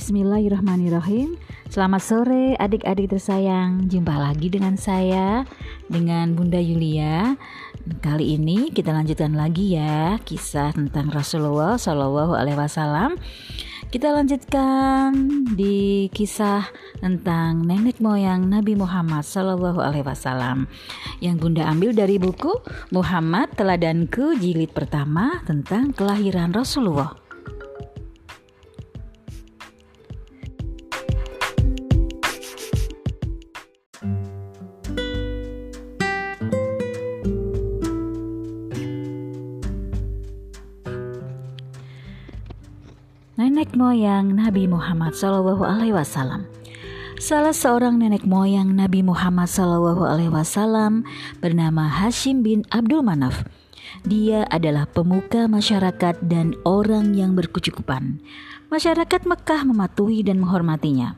Bismillahirrahmanirrahim. Selamat sore adik-adik tersayang. Jumpa lagi dengan saya Dengan Bunda Yulia. Kali ini kita lanjutkan lagi ya Kisah tentang Rasulullah Shallallahu Alaihi Wasallam. Kita lanjutkan di kisah tentang nenek moyang Nabi Muhammad Shallallahu Alaihi Wasallam. Yang Bunda ambil dari buku Muhammad Teladanku jilid pertama tentang kelahiran Rasulullah. Nenek moyang Nabi Muhammad Shallallahu Alaihi Wasallam. Salah seorang nenek moyang Nabi Muhammad Shallallahu Alaihi Wasallam bernama Hashim bin Abdul Manaf. Dia adalah pemuka masyarakat dan orang yang berkecukupan. Masyarakat Mekah mematuhi dan menghormatinya.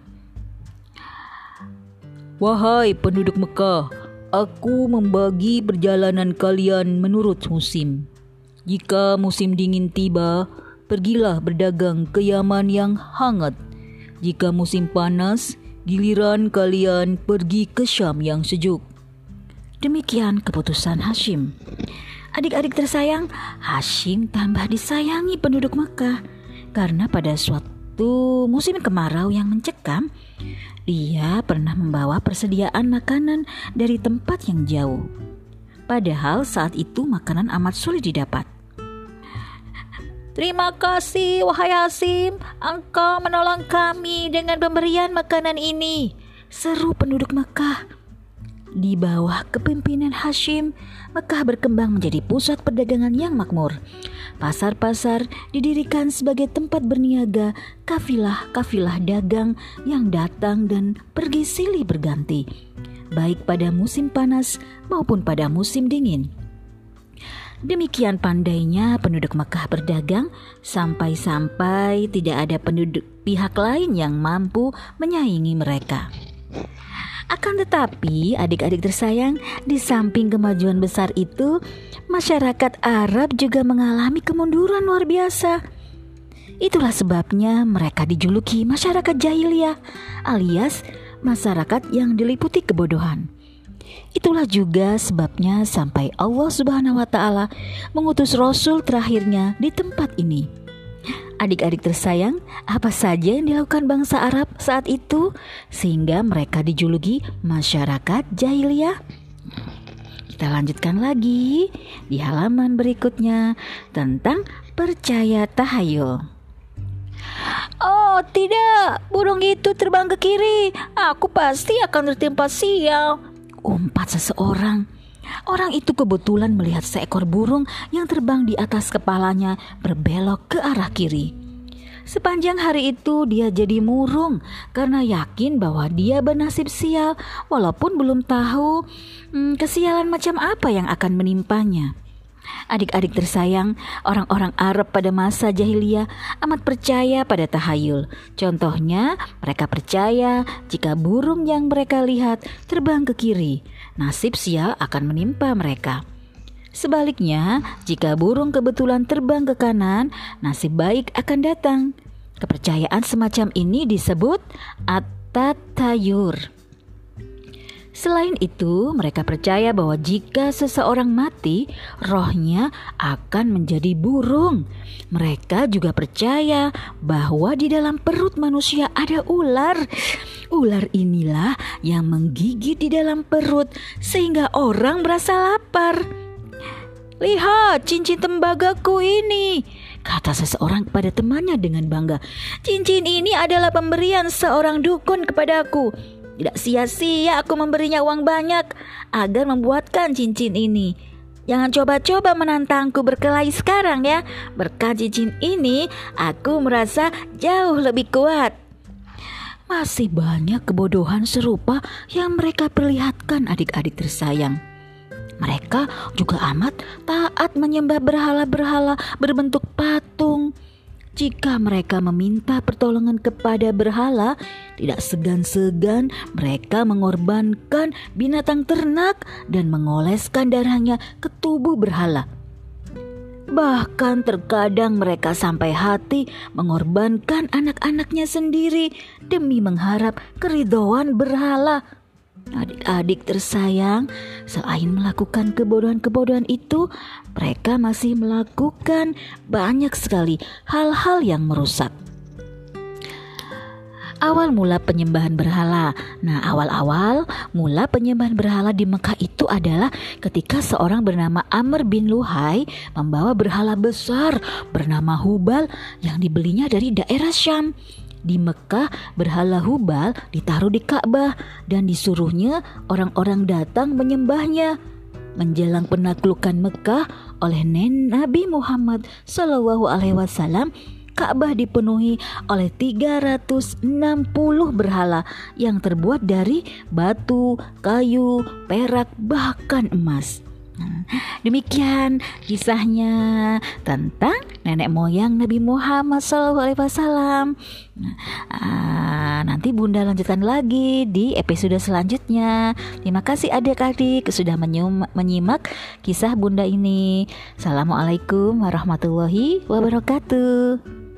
Wahai penduduk Mekah, aku membagi perjalanan kalian menurut musim. Jika musim dingin tiba, pergilah berdagang ke Yaman yang hangat. Jika musim panas, giliran kalian pergi ke Syam yang sejuk. Demikian keputusan Hashim. Adik-adik tersayang, Hashim tambah disayangi penduduk Mekah karena pada suatu musim kemarau yang mencekam, dia pernah membawa persediaan makanan dari tempat yang jauh. Padahal saat itu makanan amat sulit didapat. Terima kasih, wahai Hasim. Engkau menolong kami dengan pemberian makanan ini. Seru penduduk Mekah. Di bawah kepemimpinan Hashim, Mekah berkembang menjadi pusat perdagangan yang makmur. Pasar-pasar didirikan sebagai tempat berniaga kafilah-kafilah dagang yang datang dan pergi silih berganti, baik pada musim panas maupun pada musim dingin. Demikian pandainya penduduk Mekah berdagang sampai-sampai tidak ada penduduk pihak lain yang mampu menyaingi mereka. Akan tetapi, adik-adik tersayang, di samping kemajuan besar itu, masyarakat Arab juga mengalami kemunduran luar biasa. Itulah sebabnya mereka dijuluki masyarakat jahiliyah, alias masyarakat yang diliputi kebodohan. Itulah juga sebabnya sampai Allah Subhanahu wa taala mengutus rasul terakhirnya di tempat ini. Adik-adik tersayang, apa saja yang dilakukan bangsa Arab saat itu sehingga mereka dijuluki masyarakat jahiliyah? Kita lanjutkan lagi di halaman berikutnya tentang percaya tahayul. Oh tidak, burung itu terbang ke kiri. Aku pasti akan tertimpa sial umpat seseorang. Orang itu kebetulan melihat seekor burung yang terbang di atas kepalanya berbelok ke arah kiri. Sepanjang hari itu dia jadi murung karena yakin bahwa dia bernasib sial walaupun belum tahu hmm, kesialan macam apa yang akan menimpanya. Adik-adik tersayang, orang-orang Arab pada masa jahiliyah amat percaya pada tahayul. Contohnya, mereka percaya jika burung yang mereka lihat terbang ke kiri, nasib sial akan menimpa mereka. Sebaliknya, jika burung kebetulan terbang ke kanan, nasib baik akan datang. Kepercayaan semacam ini disebut at-tatayur. Selain itu, mereka percaya bahwa jika seseorang mati, rohnya akan menjadi burung. Mereka juga percaya bahwa di dalam perut manusia ada ular. Ular inilah yang menggigit di dalam perut sehingga orang merasa lapar. Lihat cincin tembagaku ini, kata seseorang kepada temannya dengan bangga. Cincin ini adalah pemberian seorang dukun kepadaku. Tidak sia-sia aku memberinya uang banyak agar membuatkan cincin ini. Jangan coba-coba menantangku berkelahi sekarang ya. Berkat cincin ini, aku merasa jauh lebih kuat. Masih banyak kebodohan serupa yang mereka perlihatkan adik-adik tersayang. Mereka juga amat taat menyembah berhala-berhala berbentuk patung jika mereka meminta pertolongan kepada berhala, tidak segan-segan mereka mengorbankan binatang ternak dan mengoleskan darahnya ke tubuh berhala. Bahkan terkadang mereka sampai hati mengorbankan anak-anaknya sendiri demi mengharap keridhaan berhala. Adik-adik tersayang, selain melakukan kebodohan-kebodohan itu, mereka masih melakukan banyak sekali hal-hal yang merusak awal mula penyembahan berhala. Nah, awal-awal mula penyembahan berhala di Mekah itu adalah ketika seorang bernama Amr bin Luhai membawa berhala besar bernama Hubal yang dibelinya dari daerah Syam. Di Mekah, berhala Hubal ditaruh di Ka'bah dan disuruhnya orang-orang datang menyembahnya. Menjelang penaklukan Mekah oleh Nabi Muhammad Sallallahu Alaihi Wasallam, Ka'bah dipenuhi oleh 360 berhala yang terbuat dari batu, kayu, perak, bahkan emas. Nah, demikian kisahnya tentang nenek moyang Nabi Muhammad SAW. Nah, uh, nanti Bunda lanjutkan lagi di episode selanjutnya. Terima kasih adik-adik sudah menyimak kisah Bunda ini. Assalamualaikum warahmatullahi wabarakatuh.